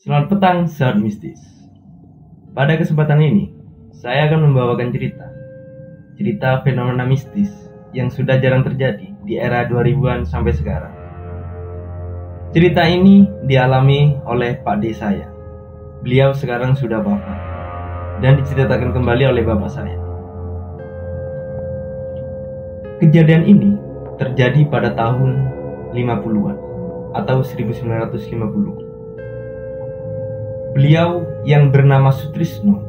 Selamat petang, sahabat mistis. Pada kesempatan ini, saya akan membawakan cerita. Cerita fenomena mistis yang sudah jarang terjadi di era 2000-an sampai sekarang. Cerita ini dialami oleh Pak D saya. Beliau sekarang sudah bapak dan diceritakan kembali oleh bapak saya. Kejadian ini terjadi pada tahun 50-an atau 1950. Beliau yang bernama Sutrisno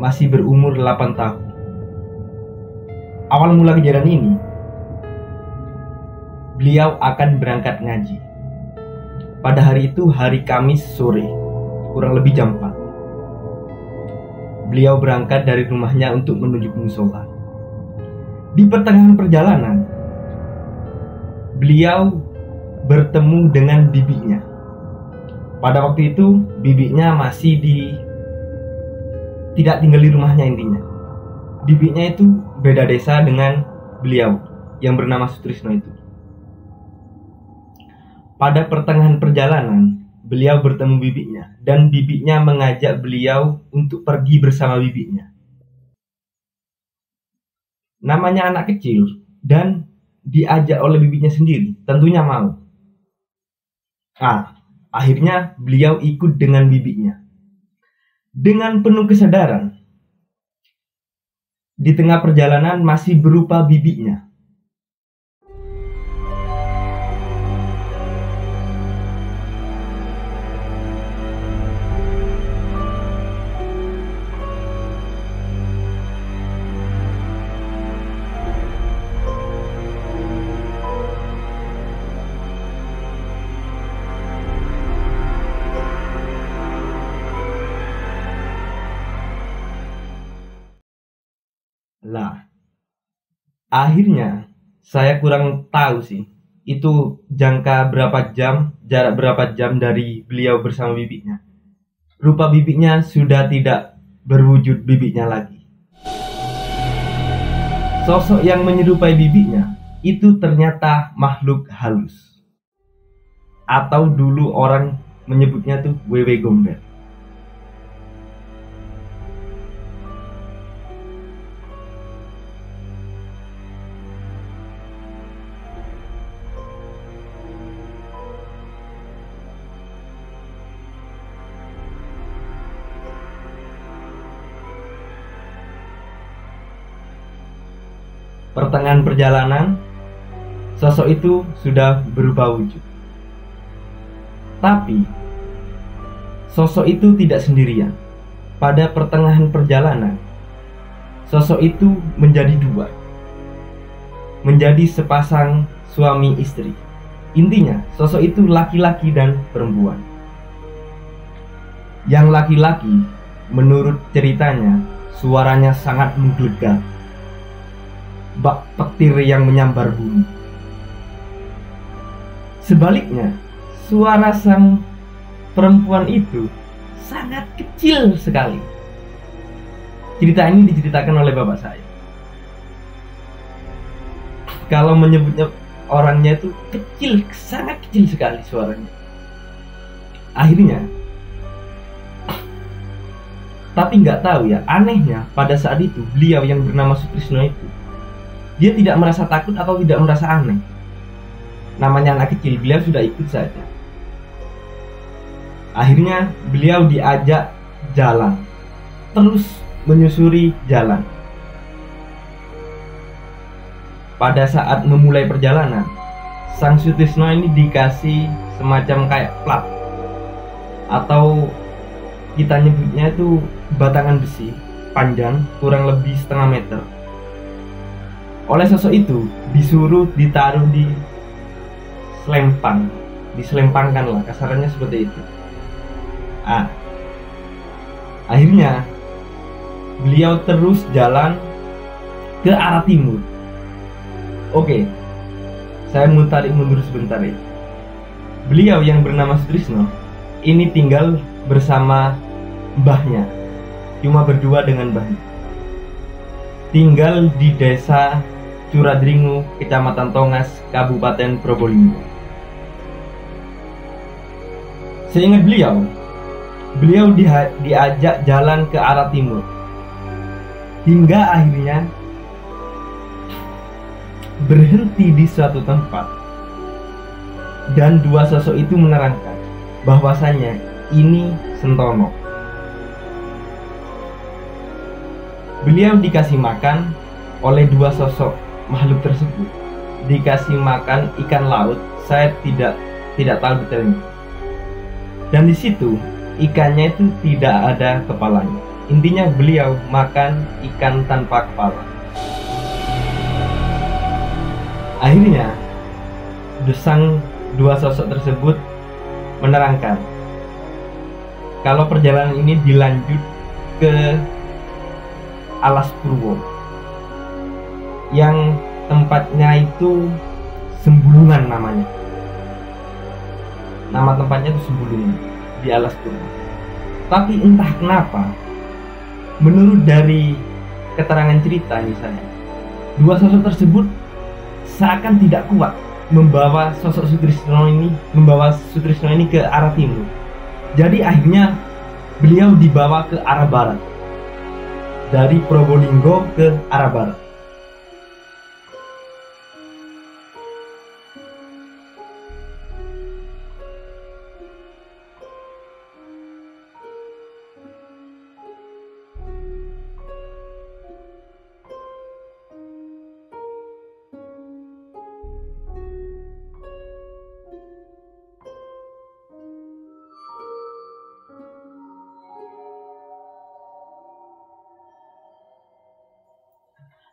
masih berumur 8 tahun. Awal mula kejadian ini, beliau akan berangkat ngaji. Pada hari itu hari Kamis sore, kurang lebih jam 4. Beliau berangkat dari rumahnya untuk menuju musola. Di pertengahan perjalanan, beliau bertemu dengan bibinya pada waktu itu bibinya masih di tidak tinggal di rumahnya intinya. Bibinya itu beda desa dengan beliau yang bernama Sutrisno itu. Pada pertengahan perjalanan, beliau bertemu bibinya dan bibinya mengajak beliau untuk pergi bersama bibinya. Namanya anak kecil dan diajak oleh bibinya sendiri, tentunya mau. Ah, Akhirnya beliau ikut dengan bibinya. Dengan penuh kesadaran, di tengah perjalanan masih berupa bibinya. Akhirnya saya kurang tahu sih itu jangka berapa jam, jarak berapa jam dari beliau bersama bibinya. Rupa bibinya sudah tidak berwujud bibinya lagi. Sosok yang menyerupai bibinya itu ternyata makhluk halus. Atau dulu orang menyebutnya tuh wewe gombel. Pertengahan perjalanan, sosok itu sudah berubah wujud. Tapi, sosok itu tidak sendirian. Pada pertengahan perjalanan, sosok itu menjadi dua. Menjadi sepasang suami istri. Intinya, sosok itu laki-laki dan perempuan. Yang laki-laki, menurut ceritanya, suaranya sangat menggelegar bak petir yang menyambar bumi. Sebaliknya, suara sang perempuan itu sangat kecil sekali. Cerita ini diceritakan oleh bapak saya. Kalau menyebutnya orangnya itu kecil, sangat kecil sekali suaranya. Akhirnya, tapi nggak tahu ya, anehnya pada saat itu beliau yang bernama Sutrisno itu dia tidak merasa takut atau tidak merasa aneh. Namanya anak kecil, beliau sudah ikut saja. Akhirnya beliau diajak jalan, terus menyusuri jalan. Pada saat memulai perjalanan, Sang Sutisno ini dikasih semacam kayak plat atau kita nyebutnya itu batangan besi panjang kurang lebih setengah meter oleh sosok itu disuruh ditaruh di selempang. Diselempangkan lah kasarannya seperti itu. Ah akhirnya beliau terus jalan ke arah timur. Oke saya mau tarik mundur sebentar ya. Beliau yang bernama Sutrisno ini tinggal bersama mbahnya. Cuma berdua dengan mbahnya. Tinggal di desa Curadringu, Kecamatan Tongas, Kabupaten Probolinggo. Seingat beliau, beliau diajak jalan ke arah timur. Hingga akhirnya berhenti di suatu tempat. Dan dua sosok itu menerangkan bahwasanya ini Sentono. Beliau dikasih makan oleh dua sosok makhluk tersebut. Dikasih makan ikan laut, saya tidak tidak tahu detailnya. Dan di situ ikannya itu tidak ada kepalanya. Intinya beliau makan ikan tanpa kepala. Akhirnya, desang dua sosok tersebut menerangkan kalau perjalanan ini dilanjut ke Alas Purwo yang tempatnya itu Sembulungan namanya. Nama tempatnya itu Sembulungan di Alas Purwo tapi entah kenapa menurut dari keterangan cerita misalnya dua sosok tersebut seakan tidak kuat membawa sosok Sutrisno ini membawa Sutrisno ini ke arah timur. Jadi akhirnya beliau dibawa ke arah barat dari Probolinggo ke arah barat.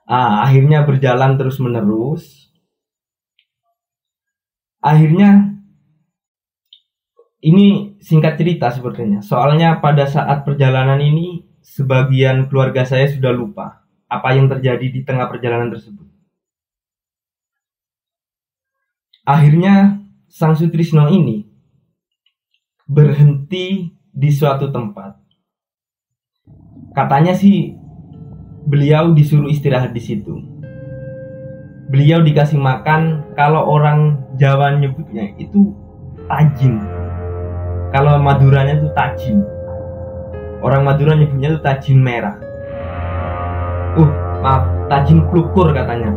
Ah, akhirnya berjalan terus menerus. Akhirnya ini singkat cerita sepertinya. Soalnya pada saat perjalanan ini sebagian keluarga saya sudah lupa apa yang terjadi di tengah perjalanan tersebut. Akhirnya Sang Sutrisno ini berhenti di suatu tempat. Katanya sih beliau disuruh istirahat di situ. Beliau dikasih makan kalau orang Jawa nyebutnya itu tajin. Kalau Maduranya itu tajin. Orang Madura nyebutnya itu tajin merah. Uh, maaf, tajin klukur katanya.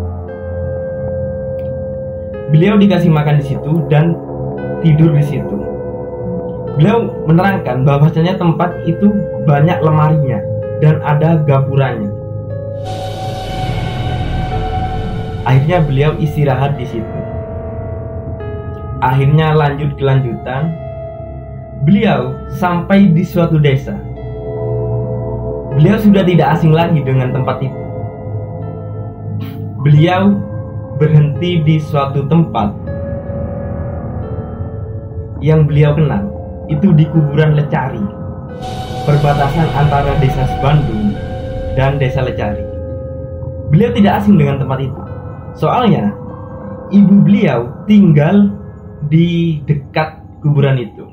Beliau dikasih makan di situ dan tidur di situ. Beliau menerangkan bahwasanya tempat itu banyak lemarinya dan ada gapuranya. Akhirnya beliau istirahat di situ. Akhirnya lanjut kelanjutan, beliau sampai di suatu desa. Beliau sudah tidak asing lagi dengan tempat itu. Beliau berhenti di suatu tempat yang beliau kenal itu di kuburan Lecari, perbatasan antara desa Sebandung dan desa Lecari. Beliau tidak asing dengan tempat itu. Soalnya ibu beliau tinggal di dekat kuburan itu.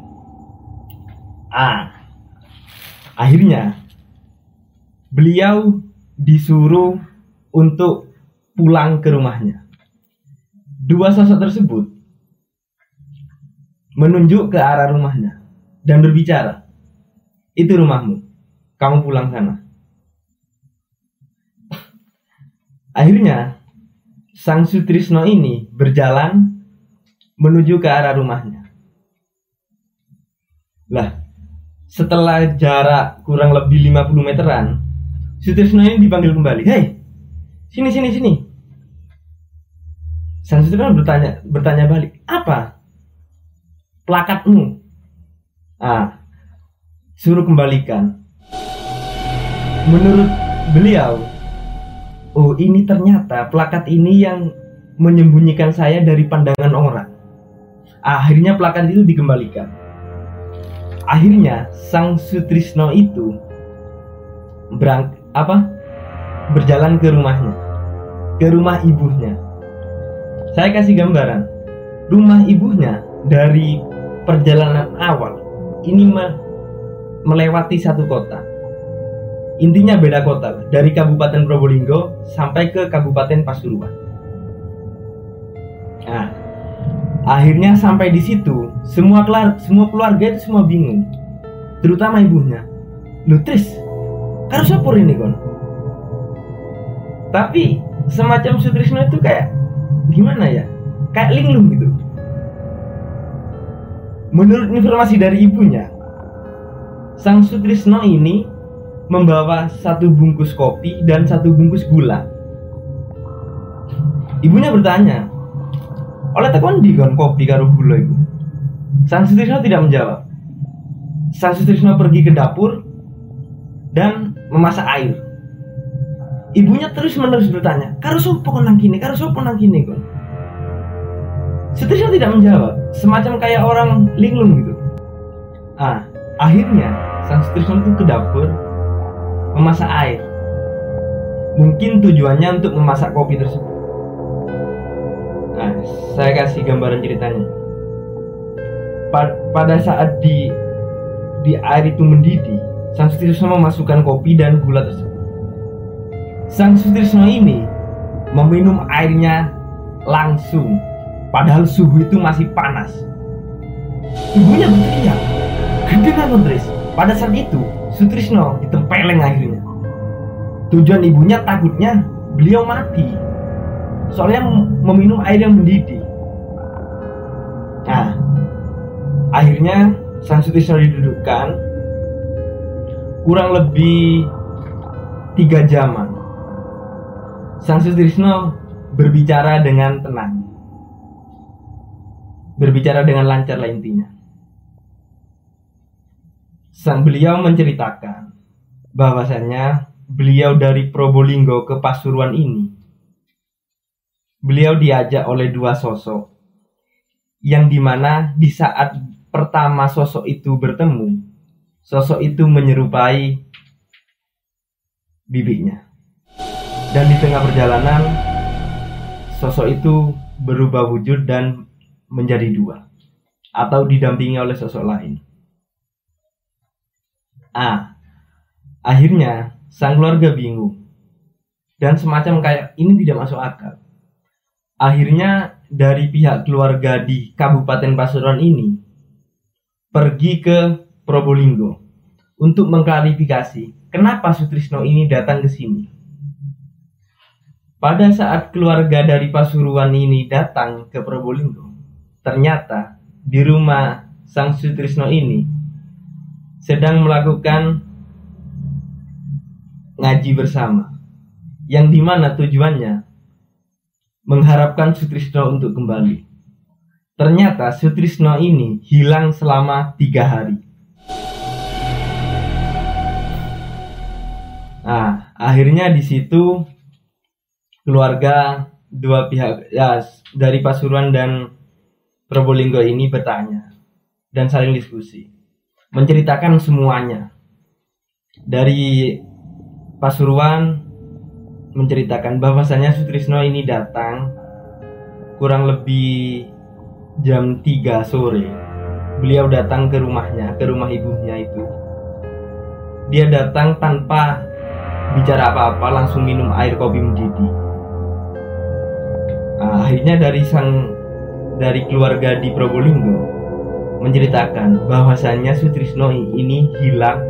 Ah, akhirnya beliau disuruh untuk pulang ke rumahnya. Dua sosok tersebut menunjuk ke arah rumahnya dan berbicara, "Itu rumahmu. Kamu pulang sana." Akhirnya Sang Sutrisno ini berjalan menuju ke arah rumahnya. Lah, setelah jarak kurang lebih 50 meteran, Sutrisno ini dipanggil kembali. Hei, sini sini sini. Sang Sutrisno bertanya bertanya balik, apa? Plakatmu. Ah, suruh kembalikan. Menurut beliau, oh ini ternyata plakat ini yang menyembunyikan saya dari pandangan orang. Akhirnya plakat itu dikembalikan. Akhirnya Sang Sutrisno itu berang apa berjalan ke rumahnya, ke rumah ibunya. Saya kasih gambaran, rumah ibunya dari perjalanan awal ini melewati satu kota Intinya beda kota, dari Kabupaten Probolinggo sampai ke Kabupaten Pasuruan. Nah, akhirnya sampai di situ, semua kelar, semua keluarga itu semua bingung. terutama ibunya Lutris harus apa ini kon tapi semacam Sutrisno itu kayak gimana ya kayak linglung gitu menurut informasi dari ibunya sang Sutrisno ini membawa satu bungkus kopi dan satu bungkus gula. Ibunya bertanya oleh tekon di kon kopi karo gula ibu sang Sutrisno tidak menjawab. Sang Sutrisno pergi ke dapur dan memasak air. Ibunya terus menerus bertanya karo sopo nang kini karo sopo nang kini kon? Sutrisno tidak menjawab semacam kayak orang linglung gitu. Ah akhirnya sang Sutrisno itu ke dapur memasak air mungkin tujuannya untuk memasak kopi tersebut nah saya kasih gambaran ceritanya pada saat di di air itu mendidih sang Sutrisno memasukkan kopi dan gula tersebut Sang Sutrisno ini meminum airnya langsung padahal suhu itu masih panas. Ibunya berteriak, gendengan Andres. Pada saat itu, Sutrisno ditempeleng akhirnya. Tujuan ibunya takutnya beliau mati. Soalnya meminum air yang mendidih. Nah, akhirnya Sang Sutrisno didudukkan kurang lebih tiga jaman Sang Sutrisno berbicara dengan tenang. Berbicara dengan lancar lah intinya. Sang beliau menceritakan bahwasannya beliau dari Probolinggo ke Pasuruan ini beliau diajak oleh dua sosok yang di mana di saat pertama sosok itu bertemu sosok itu menyerupai bibinya dan di tengah perjalanan, sosok itu berubah wujud dan menjadi dua, atau didampingi oleh sosok lain. A. Akhirnya, sang keluarga bingung. Dan semacam kayak ini tidak masuk akal. Akhirnya, dari pihak keluarga di Kabupaten Pasuruan ini, pergi ke Probolinggo untuk mengklarifikasi kenapa Sutrisno ini datang ke sini. Pada saat keluarga dari Pasuruan ini datang ke Probolinggo, ternyata di rumah Sang Sutrisno ini sedang melakukan ngaji bersama, yang di mana tujuannya mengharapkan Sutrisno untuk kembali. Ternyata Sutrisno ini hilang selama tiga hari. Nah, akhirnya di situ keluarga dua pihak ya dari Pasuruan dan Probolinggo ini bertanya dan saling diskusi menceritakan semuanya. Dari Pasuruan menceritakan bahwasanya Sutrisno ini datang kurang lebih jam 3 sore. Beliau datang ke rumahnya ke rumah ibunya itu. Dia datang tanpa bicara apa-apa langsung minum air kopi mendidih. Nah, akhirnya dari sang dari keluarga di Probolinggo menceritakan bahwasannya Sutrisno ini hilang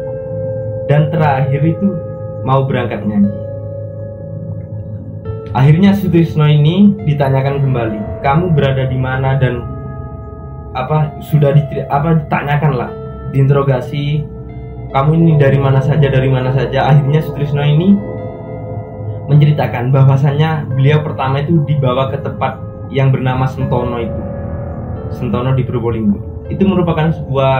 dan terakhir itu mau berangkat nyanyi. Akhirnya Sutrisno ini ditanyakan kembali, kamu berada di mana dan apa sudah di, apa ditanyakan lah, diinterogasi kamu ini dari mana saja dari mana saja. Akhirnya Sutrisno ini menceritakan bahwasannya beliau pertama itu dibawa ke tempat yang bernama Sentono itu Sentono di Probolinggo itu merupakan sebuah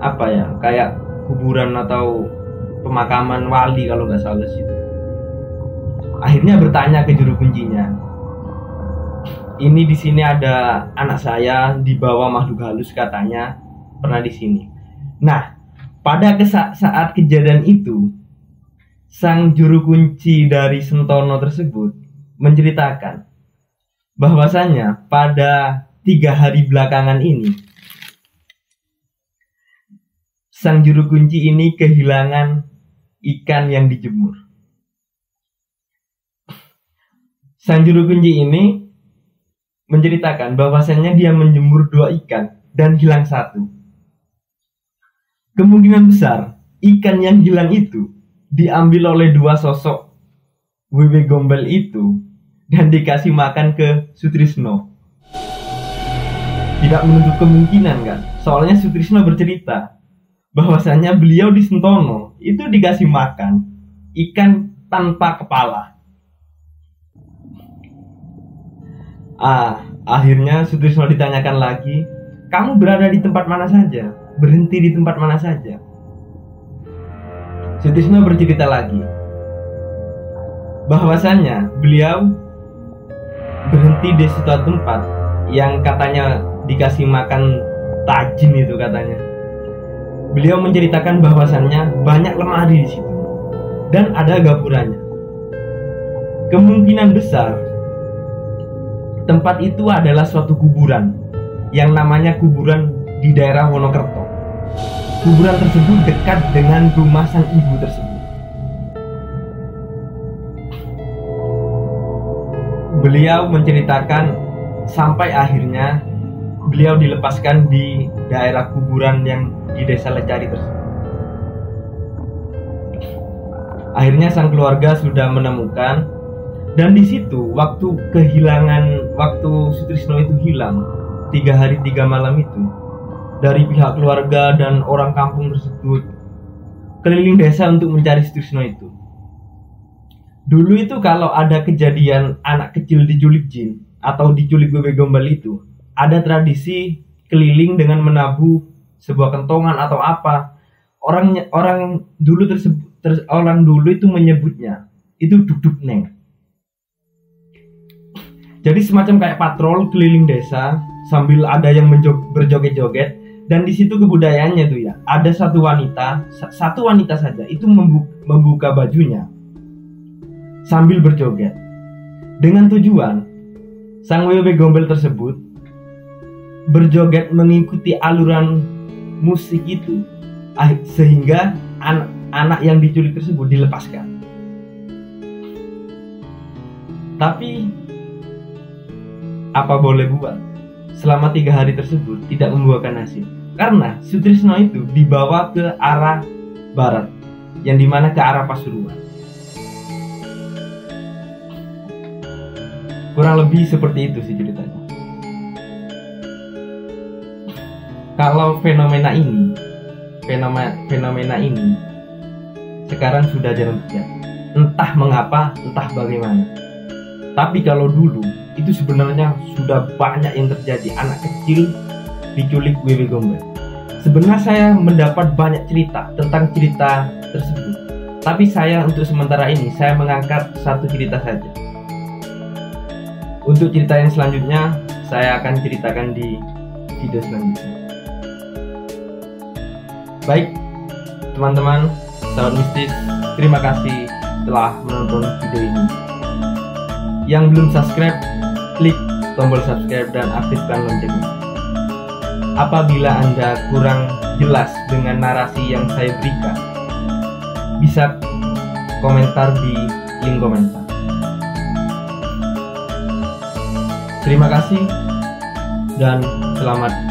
apa ya kayak kuburan atau pemakaman wali kalau nggak salah sih. Akhirnya bertanya ke juru kuncinya ini di sini ada anak saya di bawah makhluk halus katanya. Pernah di sini. Nah pada saat kejadian itu sang juru kunci dari Sentono tersebut menceritakan bahwasanya pada tiga hari belakangan ini sang juru kunci ini kehilangan ikan yang dijemur. Sang juru kunci ini menceritakan bahwasanya dia menjemur dua ikan dan hilang satu. kemungkinan besar ikan yang hilang itu diambil oleh dua sosok Wewe Gombel itu dan dikasih makan ke Sutrisno. Tidak menutup kemungkinan kan? Soalnya Sutrisno bercerita bahwasanya beliau di Sentono itu dikasih makan ikan tanpa kepala. Ah, akhirnya Sutrisno ditanyakan lagi, kamu berada di tempat mana saja? Berhenti di tempat mana saja? Sutisno bercerita lagi bahwasanya beliau berhenti di suatu tempat yang katanya dikasih makan tajin itu katanya. Beliau menceritakan bahwasannya banyak lemari di situ dan ada gapuranya. Kemungkinan besar tempat itu adalah suatu kuburan yang namanya kuburan di daerah Wonokerto. Kuburan tersebut dekat dengan rumah sang ibu tersebut. Beliau menceritakan sampai akhirnya beliau dilepaskan di daerah kuburan yang di desa Lecari tersebut. Akhirnya sang keluarga sudah menemukan dan di situ waktu kehilangan waktu Sutrisno itu hilang tiga hari tiga malam itu dari pihak keluarga dan orang kampung tersebut keliling desa untuk mencari Sutrisno itu. Dulu itu kalau ada kejadian anak kecil diculik jin atau diculik bebek gombal itu, ada tradisi keliling dengan menabuh sebuah kentongan atau apa. Orang orang dulu tersebut ter, orang dulu itu menyebutnya itu duduk neng. Jadi semacam kayak patrol keliling desa sambil ada yang berjoget-joget dan di situ kebudayaannya tuh ya ada satu wanita satu wanita saja itu membuka bajunya sambil berjoget dengan tujuan sang wewe gombel tersebut berjoget mengikuti aluran musik itu ah, sehingga anak, anak yang diculik tersebut dilepaskan tapi apa boleh buat selama tiga hari tersebut tidak membuahkan hasil karena Sutrisno itu dibawa ke arah barat, yang di mana ke arah Pasuruan. Kurang lebih seperti itu sih ceritanya. Kalau fenomena ini, fenomena fenomena ini sekarang sudah jarang terjadi. Entah mengapa, entah bagaimana. Tapi kalau dulu itu sebenarnya sudah banyak yang terjadi anak kecil diculik Wewe Gombel. Sebenarnya saya mendapat banyak cerita tentang cerita tersebut. Tapi saya untuk sementara ini saya mengangkat satu cerita saja. Untuk cerita yang selanjutnya saya akan ceritakan di video selanjutnya. Baik, teman-teman, sahabat mistis, terima kasih telah menonton video ini. Yang belum subscribe, klik tombol subscribe dan aktifkan loncengnya. Apabila Anda kurang jelas dengan narasi yang saya berikan, bisa komentar di link komentar. Terima kasih dan selamat